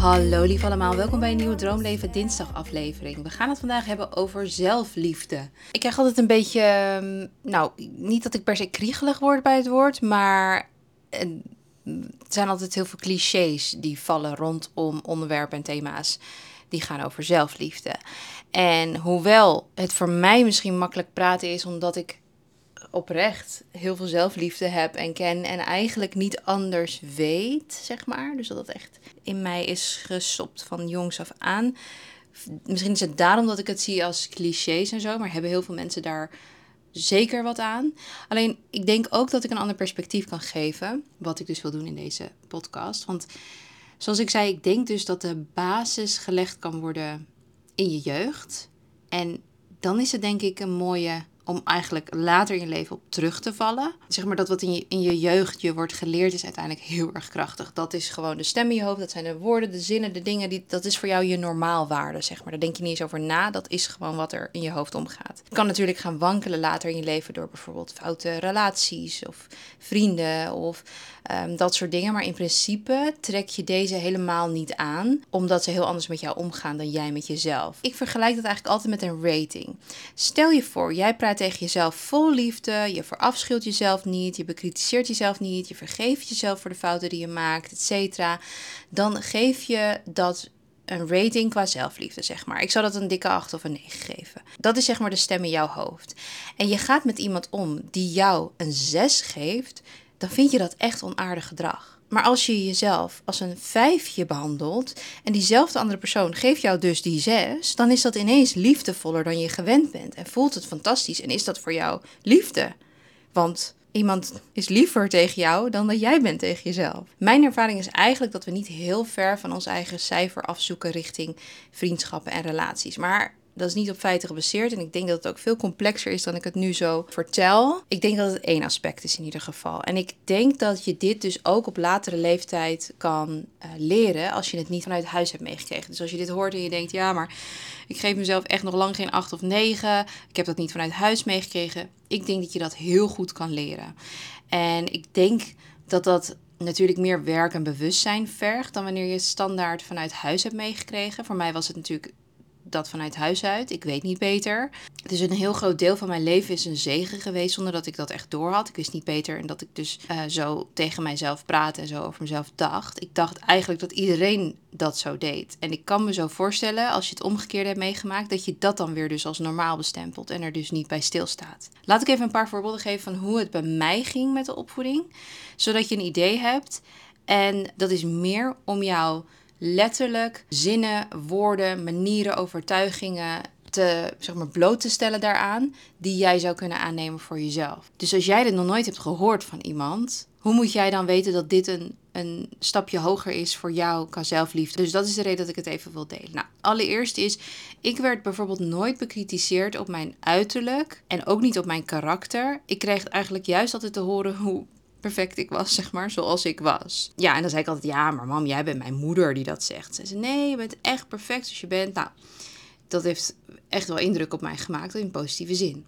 Hallo lief allemaal, welkom bij een nieuwe Droomleven dinsdag aflevering. We gaan het vandaag hebben over zelfliefde. Ik krijg altijd een beetje, ehm, nou niet dat ik per se kriegelig word bij het woord, maar er zijn altijd heel veel clichés die vallen rondom onderwerpen en thema's die gaan over zelfliefde. En hoewel het voor mij misschien makkelijk praten is omdat ik oprecht heel veel zelfliefde heb en ken en eigenlijk niet anders weet, zeg maar. Dus dat het echt in mij is gestopt van jongs af aan. Misschien is het daarom dat ik het zie als clichés en zo, maar hebben heel veel mensen daar zeker wat aan. Alleen ik denk ook dat ik een ander perspectief kan geven, wat ik dus wil doen in deze podcast. Want zoals ik zei, ik denk dus dat de basis gelegd kan worden in je jeugd. En dan is het denk ik een mooie om eigenlijk later in je leven op terug te vallen. Zeg maar dat wat in je, in je jeugd je wordt geleerd is uiteindelijk heel erg krachtig. Dat is gewoon de stem in je hoofd, dat zijn de woorden, de zinnen, de dingen. Die, dat is voor jou je normaalwaarde, zeg maar. Daar denk je niet eens over na, dat is gewoon wat er in je hoofd omgaat. Kan natuurlijk gaan wankelen later in je leven door bijvoorbeeld foute relaties of vrienden of Ehm, dat soort dingen. Maar in principe trek je deze helemaal niet aan, omdat ze heel anders met jou omgaan dan jij met jezelf. Ik vergelijk dat eigenlijk altijd met een rating. Stel je voor, jij praat tegen jezelf vol liefde, je verafschuwt jezelf niet, je bekritiseert jezelf niet, je vergeeft jezelf voor de fouten die je maakt, etc. Dan geef je dat een rating qua zelfliefde, zeg maar. Ik zou dat een dikke 8 of een 9 geven. Dat is zeg maar de stem in jouw hoofd. En je gaat met iemand om die jou een 6 geeft, dan vind je dat echt onaardig gedrag. Maar als je jezelf als een vijfje behandelt en diezelfde andere persoon geeft jou dus die zes, dan is dat ineens liefdevoller dan je gewend bent en voelt het fantastisch en is dat voor jou liefde. Want iemand is liever tegen jou dan dat jij bent tegen jezelf. Mijn ervaring is eigenlijk dat we niet heel ver van ons eigen cijfer afzoeken richting vriendschappen en relaties. Maar dat is niet op feiten gebaseerd. En ik denk dat het ook veel complexer is dan ik het nu zo vertel. Ik denk dat het één aspect is in ieder geval. En ik denk dat je dit dus ook op latere leeftijd kan uh, leren als je het niet vanuit huis hebt meegekregen. Dus als je dit hoort en je denkt, ja, maar ik geef mezelf echt nog lang geen acht of negen. Ik heb dat niet vanuit huis meegekregen. Ik denk dat je dat heel goed kan leren. En ik denk dat dat natuurlijk meer werk en bewustzijn vergt dan wanneer je standaard vanuit huis hebt meegekregen. Voor mij was het natuurlijk dat vanuit huis uit. Ik weet niet beter. Dus een heel groot deel van mijn leven is een zegen geweest zonder dat ik dat echt door had. Ik wist niet beter en dat ik dus uh, zo tegen mijzelf praatte en zo over mezelf dacht. Ik dacht eigenlijk dat iedereen dat zo deed. En ik kan me zo voorstellen, als je het omgekeerde hebt meegemaakt, dat je dat dan weer dus als normaal bestempelt en er dus niet bij stilstaat. Laat ik even een paar voorbeelden geven van hoe het bij mij ging met de opvoeding, zodat je een idee hebt. En dat is meer om jou letterlijk zinnen, woorden, manieren, overtuigingen te, zeg maar, bloot te stellen daaraan, die jij zou kunnen aannemen voor jezelf. Dus als jij dit nog nooit hebt gehoord van iemand, hoe moet jij dan weten dat dit een, een stapje hoger is voor jou qua zelfliefde? Dus dat is de reden dat ik het even wil delen. Nou, allereerst is, ik werd bijvoorbeeld nooit bekritiseerd op mijn uiterlijk en ook niet op mijn karakter. Ik kreeg eigenlijk juist altijd te horen hoe perfect ik was, zeg maar, zoals ik was. Ja, en dan zei ik altijd, ja, maar mam, jij bent mijn moeder die dat zegt. Ze zei, nee, je bent echt perfect zoals je bent. Nou, dat heeft echt wel indruk op mij gemaakt, in positieve zin.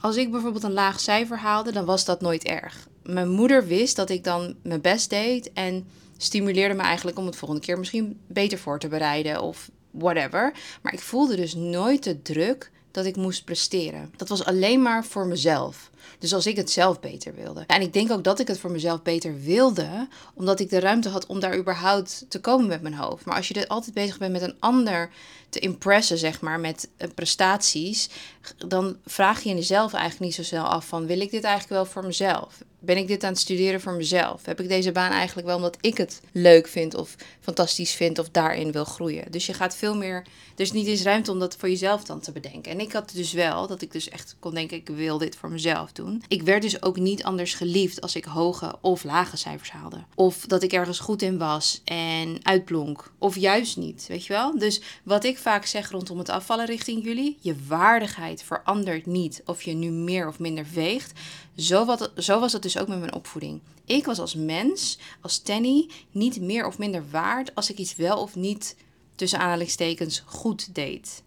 Als ik bijvoorbeeld een laag cijfer haalde, dan was dat nooit erg. Mijn moeder wist dat ik dan mijn best deed en stimuleerde me eigenlijk om het volgende keer misschien beter voor te bereiden of whatever. Maar ik voelde dus nooit de druk dat ik moest presteren. Dat was alleen maar voor mezelf. Dus als ik het zelf beter wilde. En ik denk ook dat ik het voor mezelf beter wilde, omdat ik de ruimte had om daar überhaupt te komen met mijn hoofd. Maar als je er altijd bezig bent met een ander te impressen, zeg maar, met eh, prestaties, dan vraag je jezelf eigenlijk niet zo snel af van wil ik dit eigenlijk wel voor mezelf? Ben ik dit aan het studeren voor mezelf? Heb ik deze baan eigenlijk wel omdat ik het leuk vind of fantastisch vind of daarin wil groeien? Dus je gaat veel meer. Er is niet eens ruimte om dat voor jezelf dan te bedenken. En ik had dus wel dat ik dus echt kon denken: ik wil dit voor mezelf doen. Ik werd dus ook niet anders geliefd als ik hoge of lage cijfers haalde. Of dat ik ergens goed in was en uitblonk. Of juist niet, weet je wel? Dus wat ik vaak zeg rondom het afvallen richting jullie: je waardigheid verandert niet of je nu meer of minder veegt. Zo, wat, zo was het dus ook met mijn opvoeding. Ik was als mens, als Tenny, niet meer of minder waard als ik iets wel of niet tussen aanhalingstekens goed deed.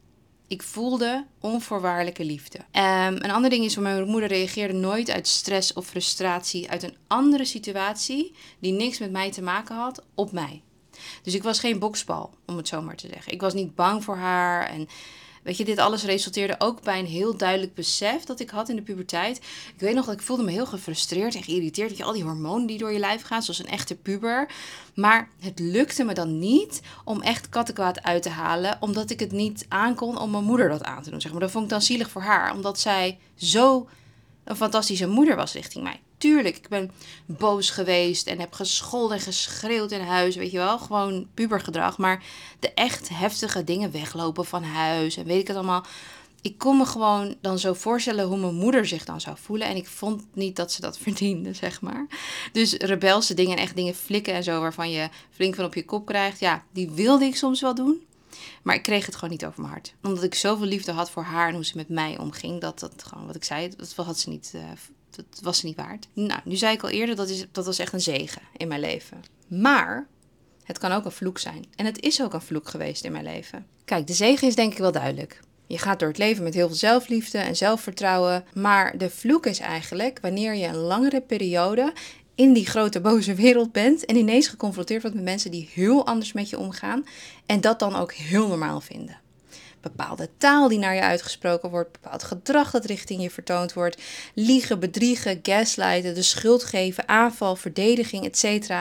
Ik voelde onvoorwaardelijke liefde. Um, een ander ding is, mijn moeder reageerde nooit uit stress of frustratie uit een andere situatie die niks met mij te maken had op mij. Dus ik was geen boksbal, om het zo maar te zeggen. Ik was niet bang voor haar en Weet je, dit alles resulteerde ook bij een heel duidelijk besef dat ik had in de puberteit. Ik weet nog dat ik voelde me heel gefrustreerd en geïrriteerd. Dat je al die hormonen die door je lijf gaan, zoals een echte puber. Maar het lukte me dan niet om echt kattenkwaad uit te halen, omdat ik het niet aankon om mijn moeder dat aan te doen. Zeg maar. Dat vond ik dan zielig voor haar, omdat zij zo een fantastische moeder was richting mij. Tuurlijk, ik ben boos geweest en heb gescholden en geschreeuwd in huis, weet je wel. Gewoon pubergedrag. Maar de echt heftige dingen, weglopen van huis en weet ik het allemaal. Ik kon me gewoon dan zo voorstellen hoe mijn moeder zich dan zou voelen. En ik vond niet dat ze dat verdiende, zeg maar. Dus rebelse dingen en echt dingen flikken en zo, waarvan je flink van op je kop krijgt. Ja, die wilde ik soms wel doen. Maar ik kreeg het gewoon niet over mijn hart. Omdat ik zoveel liefde had voor haar en hoe ze met mij omging. Dat dat gewoon, wat ik zei, dat had ze niet, uh, dat was niet waard. Nou, nu zei ik al eerder, dat, is, dat was echt een zegen in mijn leven. Maar het kan ook een vloek zijn. En het is ook een vloek geweest in mijn leven. Kijk, de zegen is denk ik wel duidelijk. Je gaat door het leven met heel veel zelfliefde en zelfvertrouwen. Maar de vloek is eigenlijk wanneer je een langere periode in die grote boze wereld bent en ineens geconfronteerd wordt met mensen die heel anders met je omgaan en dat dan ook heel normaal vinden. Bepaalde taal die naar je uitgesproken wordt, bepaald gedrag dat richting je vertoond wordt, liegen, bedriegen, gaslighten, de schuld geven, aanval, verdediging, etc.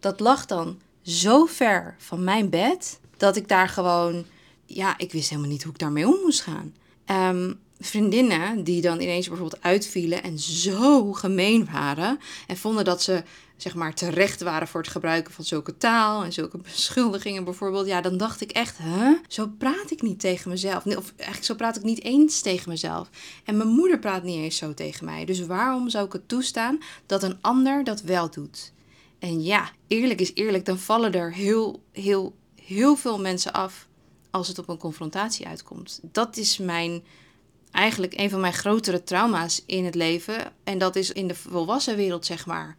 Dat lag dan zo ver van mijn bed dat ik daar gewoon, ja, ik wist helemaal niet hoe ik daarmee om moest gaan. Um, vriendinnen die dan ineens bijvoorbeeld uitvielen en zo gemeen waren en vonden dat ze zeg maar terecht waren voor het gebruiken van zulke taal en zulke beschuldigingen bijvoorbeeld, ja, dan dacht ik echt, hè, zo praat ik niet tegen mezelf. Of eigenlijk zo praat ik niet eens tegen mezelf. En mijn moeder praat niet eens zo tegen mij. Dus waarom zou ik het toestaan dat een ander dat wel doet? En ja, eerlijk is eerlijk, dan vallen er heel, heel, heel veel mensen af als het op een confrontatie uitkomt. Dat is mijn eigenlijk een van mijn grotere trauma's in het leven. En dat is in de volwassen wereld, zeg maar.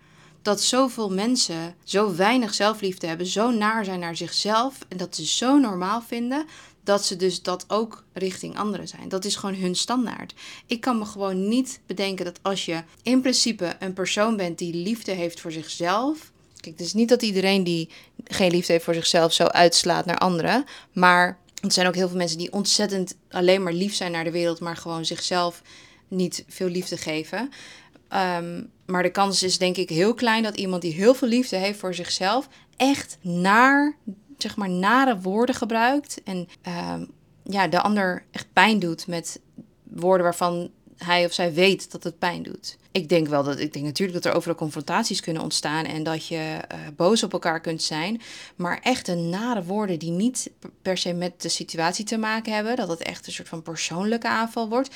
Dat zoveel mensen zo weinig zelfliefde hebben, zo naar zijn naar zichzelf. En dat ze zo normaal vinden dat ze dus dat ook richting anderen zijn. Dat is gewoon hun standaard. Ik kan me gewoon niet bedenken dat als je in principe een persoon bent die liefde heeft voor zichzelf. Kijk, het is niet dat iedereen die geen liefde heeft voor zichzelf zo uitslaat naar anderen. Maar er zijn ook heel veel mensen die ontzettend alleen maar lief zijn naar de wereld, maar gewoon zichzelf niet veel liefde geven. Ehm, maar de kans is denk ik heel klein dat iemand die heel veel liefde heeft voor zichzelf echt naar, zeg maar, nare woorden gebruikt. En ehm, ja, de ander echt pijn doet met woorden waarvan hij of zij weet dat het pijn doet. Ik denk wel dat ik denk natuurlijk dat er overal confrontaties kunnen ontstaan en dat je uh, boos op elkaar kunt zijn. Maar echte nare woorden die niet per se met de situatie te maken hebben, dat het echt een soort van persoonlijke aanval wordt.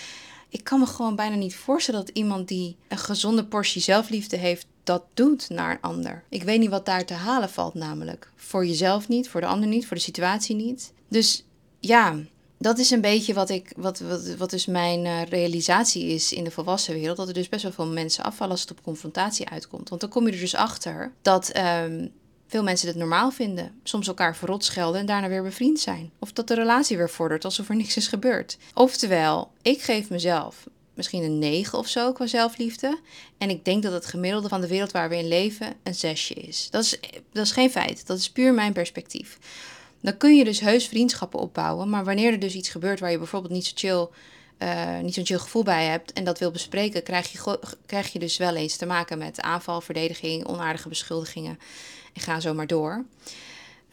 Ik kan me gewoon bijna niet voorstellen dat iemand die een gezonde portie zelfliefde heeft, dat doet naar een ander. Ik weet niet wat daar te halen valt, namelijk. Voor jezelf niet, voor de ander niet, voor de situatie niet. Dus ja, dat is een beetje wat, ik, wat, wat, wat dus mijn uh, realisatie is in de volwassen wereld. Dat er dus best wel veel mensen afvallen als het op confrontatie uitkomt. Want dan kom je er dus achter dat um, veel mensen het normaal vinden. Soms elkaar verrot schelden en daarna weer bevriend zijn. Of dat de relatie weer vordert alsof er niks is gebeurd. Oftewel, ik geef mezelf misschien een 9 of zo qua zelfliefde. En ik denk dat het gemiddelde van de wereld waar we in leven een zesje is. Dat is, dat is geen feit, dat is puur mijn perspectief. Dan kun je dus heus vriendschappen opbouwen. Maar wanneer er dus iets gebeurt waar je bijvoorbeeld niet zo chill, uh, niet zo'n chill gevoel bij hebt en dat wil bespreken, krijg je, krijg je dus wel eens te maken met aanval, verdediging, onaardige beschuldigingen. En ga zo maar door.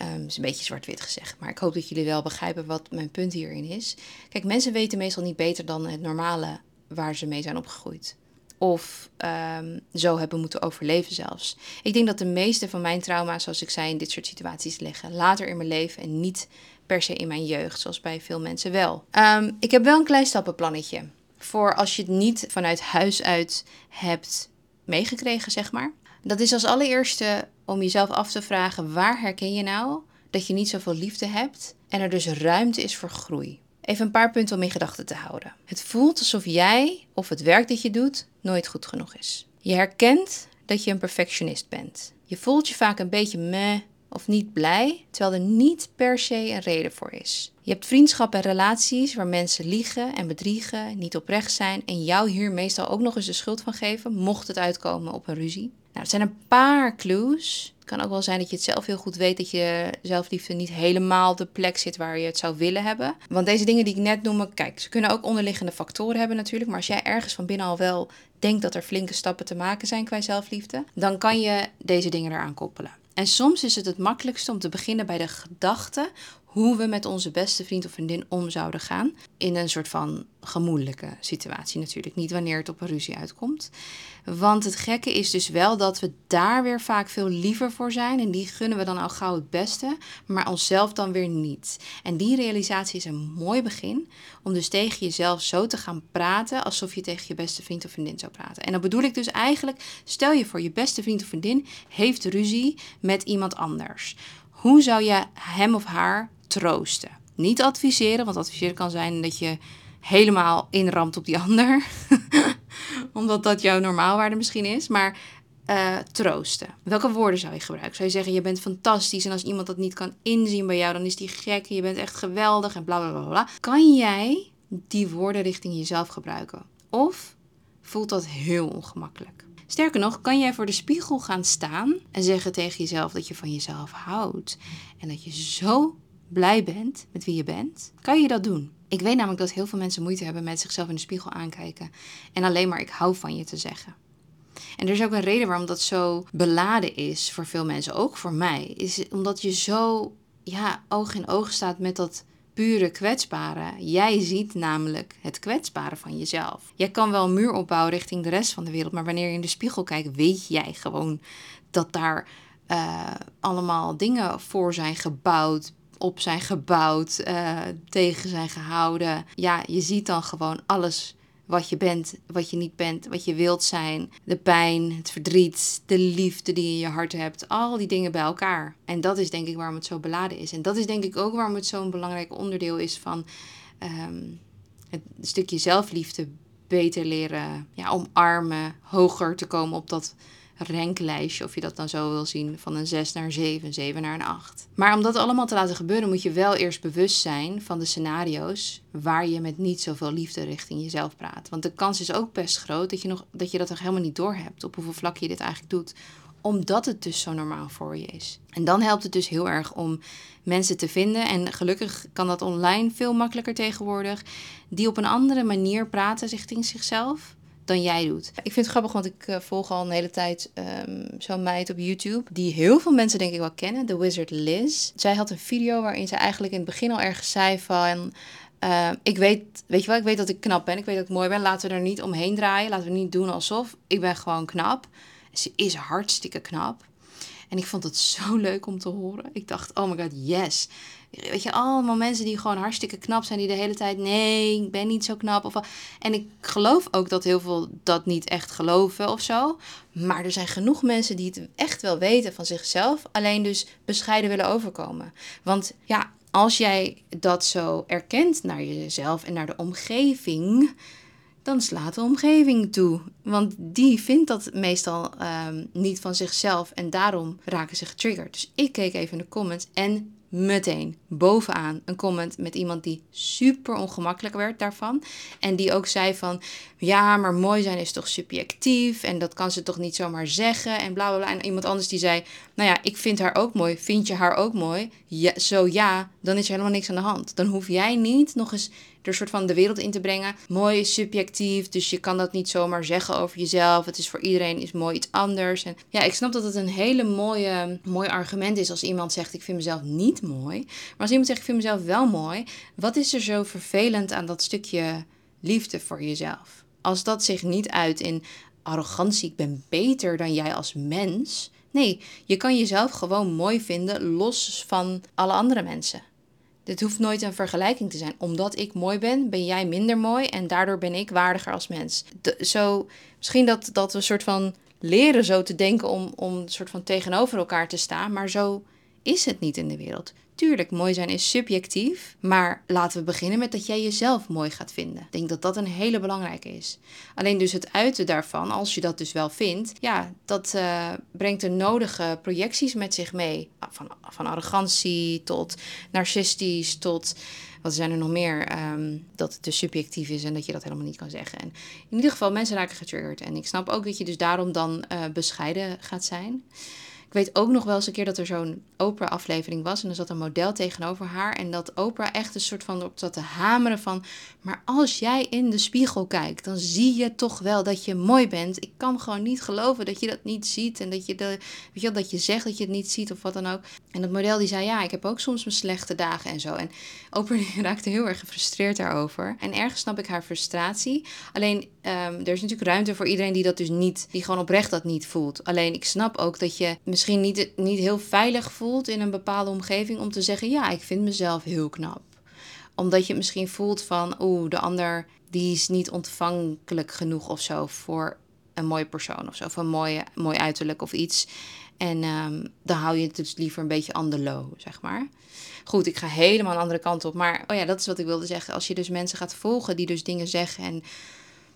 Um, is een beetje zwart-wit gezegd, maar ik hoop dat jullie wel begrijpen wat mijn punt hierin is. Kijk, mensen weten meestal niet beter dan het normale waar ze mee zijn opgegroeid of um, zo hebben moeten overleven zelfs. Ik denk dat de meeste van mijn trauma's, zoals ik zei, in dit soort situaties liggen. Later in mijn leven en niet per se in mijn jeugd, zoals bij veel mensen wel. Um, ik heb wel een klein stappenplannetje. Voor als je het niet vanuit huis uit hebt meegekregen, zeg maar. Dat is als allereerste om jezelf af te vragen: waar herken je nou dat je niet zoveel liefde hebt en er dus ruimte is voor groei? Even een paar punten om in gedachten te houden. Het voelt alsof jij of het werk dat je doet nooit goed genoeg is. Je herkent dat je een perfectionist bent. Je voelt je vaak een beetje meh of niet blij, terwijl er niet per se een reden voor is. Je hebt vriendschappen en relaties waar mensen liegen en bedriegen, niet oprecht zijn en jou hier meestal ook nog eens de schuld van geven, mocht het uitkomen op een ruzie. Het zijn een paar clues. Het kan ook wel zijn dat je het zelf heel goed weet dat je zelfliefde niet helemaal de plek zit waar je het zou willen hebben. Want deze dingen die ik net noem, kijk, ze kunnen ook onderliggende factoren hebben natuurlijk. Maar als jij ergens van binnen al wel denkt dat er flinke stappen te maken zijn qua zelfliefde, dan kan je deze dingen eraan koppelen. En soms is het het makkelijkste om te beginnen bij de gedachte hoe we met onze beste vriend of vriendin om zouden gaan. In een soort van gemoedelijke situatie natuurlijk. Niet wanneer het op een ruzie uitkomt. Want het gekke is dus wel dat we daar weer vaak veel liever voor zijn. En die gunnen we dan al gauw het beste, maar onszelf dan weer niet. En die realisatie is een mooi begin om dus tegen jezelf zo te gaan praten alsof je tegen je beste vriend of vriendin zou praten. En dan bedoel ik dus eigenlijk, stel je voor je beste vriend of vriendin heeft ruzie met iemand anders. Hoe zou je hem of haar troosten? Niet adviseren, want adviseren kan zijn dat je helemaal inramt op die ander. Omdat dat jouw normaalwaarde misschien is. Maar uh, troosten. Welke woorden zou je gebruiken? Zou je zeggen, je bent fantastisch en als iemand dat niet kan inzien bij jou, dan is die gek. Je bent echt geweldig en bla bla bla bla. Kan jij die woorden richting jezelf gebruiken? Of voelt dat heel ongemakkelijk? Sterker nog, kan jij voor de spiegel gaan staan en zeggen tegen jezelf dat je van jezelf houdt en dat je zo blij bent met wie je bent? Kan je dat doen? Ik weet namelijk dat heel veel mensen moeite hebben met zichzelf in de spiegel aankijken en alleen maar ik hou van je te zeggen. En er is ook een reden waarom dat zo beladen is voor veel mensen, ook voor mij, is omdat je zo ja, oog in oog staat met dat pure kwetsbare. Jij ziet namelijk het kwetsbare van jezelf. Jij kan wel een muur opbouwen richting de rest van de wereld, maar wanneer je in de spiegel kijkt, weet jij gewoon dat daar uh, allemaal dingen voor zijn gebouwd, op zijn gebouwd, uh, tegen zijn gehouden. Ja, je ziet dan gewoon alles wat je bent, wat je niet bent, wat je wilt zijn. De pijn, het verdriet, de liefde die je in je hart hebt. Al die dingen bij elkaar. En dat is denk ik waarom het zo beladen is. En dat is denk ik ook waarom het zo'n belangrijk onderdeel is van um, het stukje zelfliefde beter leren ja, omarmen, hoger te komen op dat ranklijstje, of je dat dan zo wil zien, van een 6 naar een 7, een 7 naar een 8. Maar om dat allemaal te laten gebeuren, moet je wel eerst bewust zijn van de scenario's waar je met niet zoveel liefde richting jezelf praat. Want de kans is ook best groot dat je, nog, dat, je dat nog helemaal niet doorhebt, op hoeveel vlak je dit eigenlijk doet omdat het dus zo normaal voor je is. En dan helpt het dus heel erg om mensen te vinden. En gelukkig kan dat online veel makkelijker tegenwoordig. Die op een andere manier praten richting zichzelf dan jij doet. Ik vind het grappig, want ik uh, volg al een hele tijd um, zo'n meid op YouTube. Die heel veel mensen denk ik wel kennen. The Wizard Liz. Zij had een video waarin ze eigenlijk in het begin al ergens zei van... Uh, ik weet, weet je wel, ik weet dat ik knap ben. Ik weet dat ik mooi ben. Laten we er niet omheen draaien. Laten we niet doen alsof. Ik ben gewoon knap. Ze is hartstikke knap. En ik vond het zo leuk om te horen. Ik dacht, oh my god, yes. Weet je, allemaal mensen die gewoon hartstikke knap zijn, die de hele tijd, nee, ik ben niet zo knap. Of, en ik geloof ook dat heel veel dat niet echt geloven of zo. Maar er zijn genoeg mensen die het echt wel weten van zichzelf, alleen dus bescheiden willen overkomen. Want ja, als jij dat zo erkent naar jezelf en naar de omgeving, dan slaat de omgeving toe. Want die vindt dat meestal um, niet van zichzelf en daarom raken ze getriggerd. Dus ik keek even in de comments en meteen bovenaan een comment met iemand die super ongemakkelijk werd daarvan. En die ook zei van, ja, maar mooi zijn is toch subjectief en dat kan ze toch niet zomaar zeggen en bla bla bla. En iemand anders die zei, nou ja, ik vind haar ook mooi. Vind je haar ook mooi? Ja, zo ja, dan is er helemaal niks aan de hand. Dan hoef jij niet nog eens er soort van de wereld in te brengen. Mooi is subjectief, dus je kan dat niet zomaar zeggen over jezelf. Het is voor iedereen is mooi iets anders. En ja, ik snap dat het een hele mooie, mooi argument is als iemand zegt ik vind mezelf niet mooi. Maar als iemand zegt ik vind mezelf wel mooi, wat is er zo vervelend aan dat stukje liefde voor jezelf? Als dat zich niet uit in arrogantie, ik ben beter dan jij als mens. Nee, je kan jezelf gewoon mooi vinden los van alle andere mensen. Dit hoeft nooit een vergelijking te zijn. Omdat ik mooi ben, ben jij minder mooi en daardoor ben ik waardiger als mens. zo, misschien dat, dat we een soort van leren zo te denken om, om een soort van tegenover elkaar te staan, maar zo is het niet in de wereld. Tuurlijk, mooi zijn is subjectief, maar laten we beginnen met dat jij jezelf mooi gaat vinden. Ik denk dat dat een hele belangrijke is. Alleen dus het uiten daarvan, als je dat dus wel vindt, ja, dat uh, brengt de nodige projecties met zich mee. Van, van arrogantie tot narcistisch tot wat zijn er nog meer? Um, dat het dus subjectief is en dat je dat helemaal niet kan zeggen. En in ieder geval, mensen raken getriggerd. En ik snap ook dat je dus daarom dan uh, bescheiden gaat zijn. Ik weet ook nog wel eens een keer dat er zo'n Oprah-aflevering was. En er zat een model tegenover haar. En dat Oprah echt een soort van op zat te hameren van... Maar als jij in de spiegel kijkt, dan zie je toch wel dat je mooi bent. Ik kan gewoon niet geloven dat je dat niet ziet. En dat je, de, weet je, dat je zegt dat je het niet ziet of wat dan ook. En dat model die zei, ja, ik heb ook soms mijn slechte dagen en zo. En Oprah raakte heel erg gefrustreerd daarover. En ergens snap ik haar frustratie. Alleen, um, er is natuurlijk ruimte voor iedereen die dat dus niet... Die gewoon oprecht dat niet voelt. Alleen, ik snap ook dat je misschien niet, niet heel veilig voelt in een bepaalde omgeving om te zeggen: Ja, ik vind mezelf heel knap. Omdat je misschien voelt van: Oeh, de ander die is niet ontvankelijk genoeg of zo voor een mooie persoon of zo, of een mooie, mooi uiterlijk of iets. En um, dan hou je het dus liever een beetje de low, zeg maar. Goed, ik ga helemaal een andere kant op. Maar oh ja, dat is wat ik wilde zeggen. Als je dus mensen gaat volgen die dus dingen zeggen en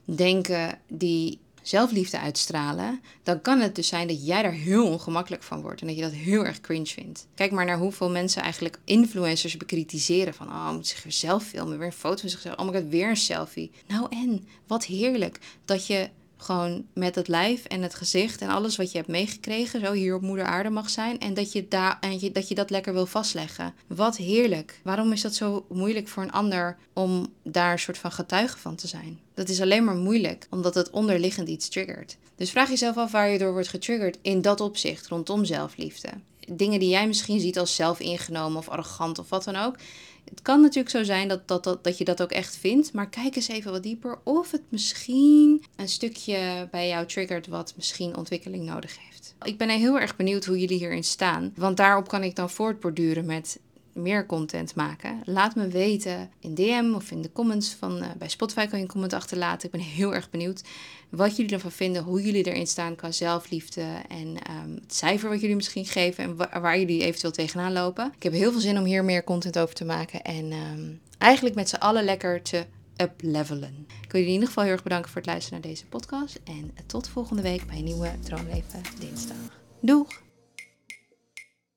denken die zelfliefde uitstralen, dan kan het dus zijn dat jij daar heel ongemakkelijk van wordt en dat je dat heel erg cringe vindt. Kijk maar naar hoeveel mensen eigenlijk influencers bekritiseren van, oh, moet zich weer zelf filmen, weer een foto van zichzelf, oh my god, weer een selfie. Nou en, wat heerlijk dat je gewoon met het lijf en het gezicht en alles wat je hebt meegekregen, zo hier op moeder aarde mag zijn. En dat je, daar en je, dat je dat lekker wil vastleggen. Wat heerlijk. Waarom is dat zo moeilijk voor een ander om daar een soort van getuige van te zijn? Dat is alleen maar moeilijk, omdat het onderliggend iets triggert. Dus vraag jezelf af waar je door wordt getriggerd in dat opzicht rondom zelfliefde. Dingen die jij misschien ziet als zelfingenomen of arrogant of wat dan ook het kan natuurlijk zo zijn dat, dat, dat, dat je dat ook echt vindt, maar kijk eens even wat dieper of het misschien een stukje bij jou triggert wat misschien ontwikkeling nodig heeft. Ik ben heel erg benieuwd hoe jullie hierin staan, want daarop kan ik dan voortborduren met meer content maken. Laat me weten in DM of in de comments van uh, bij Spotify kan je een comment achterlaten. Ik ben heel erg benieuwd wat jullie ervan vinden, hoe jullie erin staan qua zelfliefde en um, het cijfer wat jullie misschien geven en wa waar jullie eventueel tegenaan lopen. Ik heb heel veel zin om hier meer content over te maken en um, eigenlijk met z'n allen lekker te uplevelen. Ik wil jullie in ieder geval heel erg bedanken voor het luisteren naar deze podcast en tot volgende week bij een nieuwe Droomleven dinsdag. Doeg!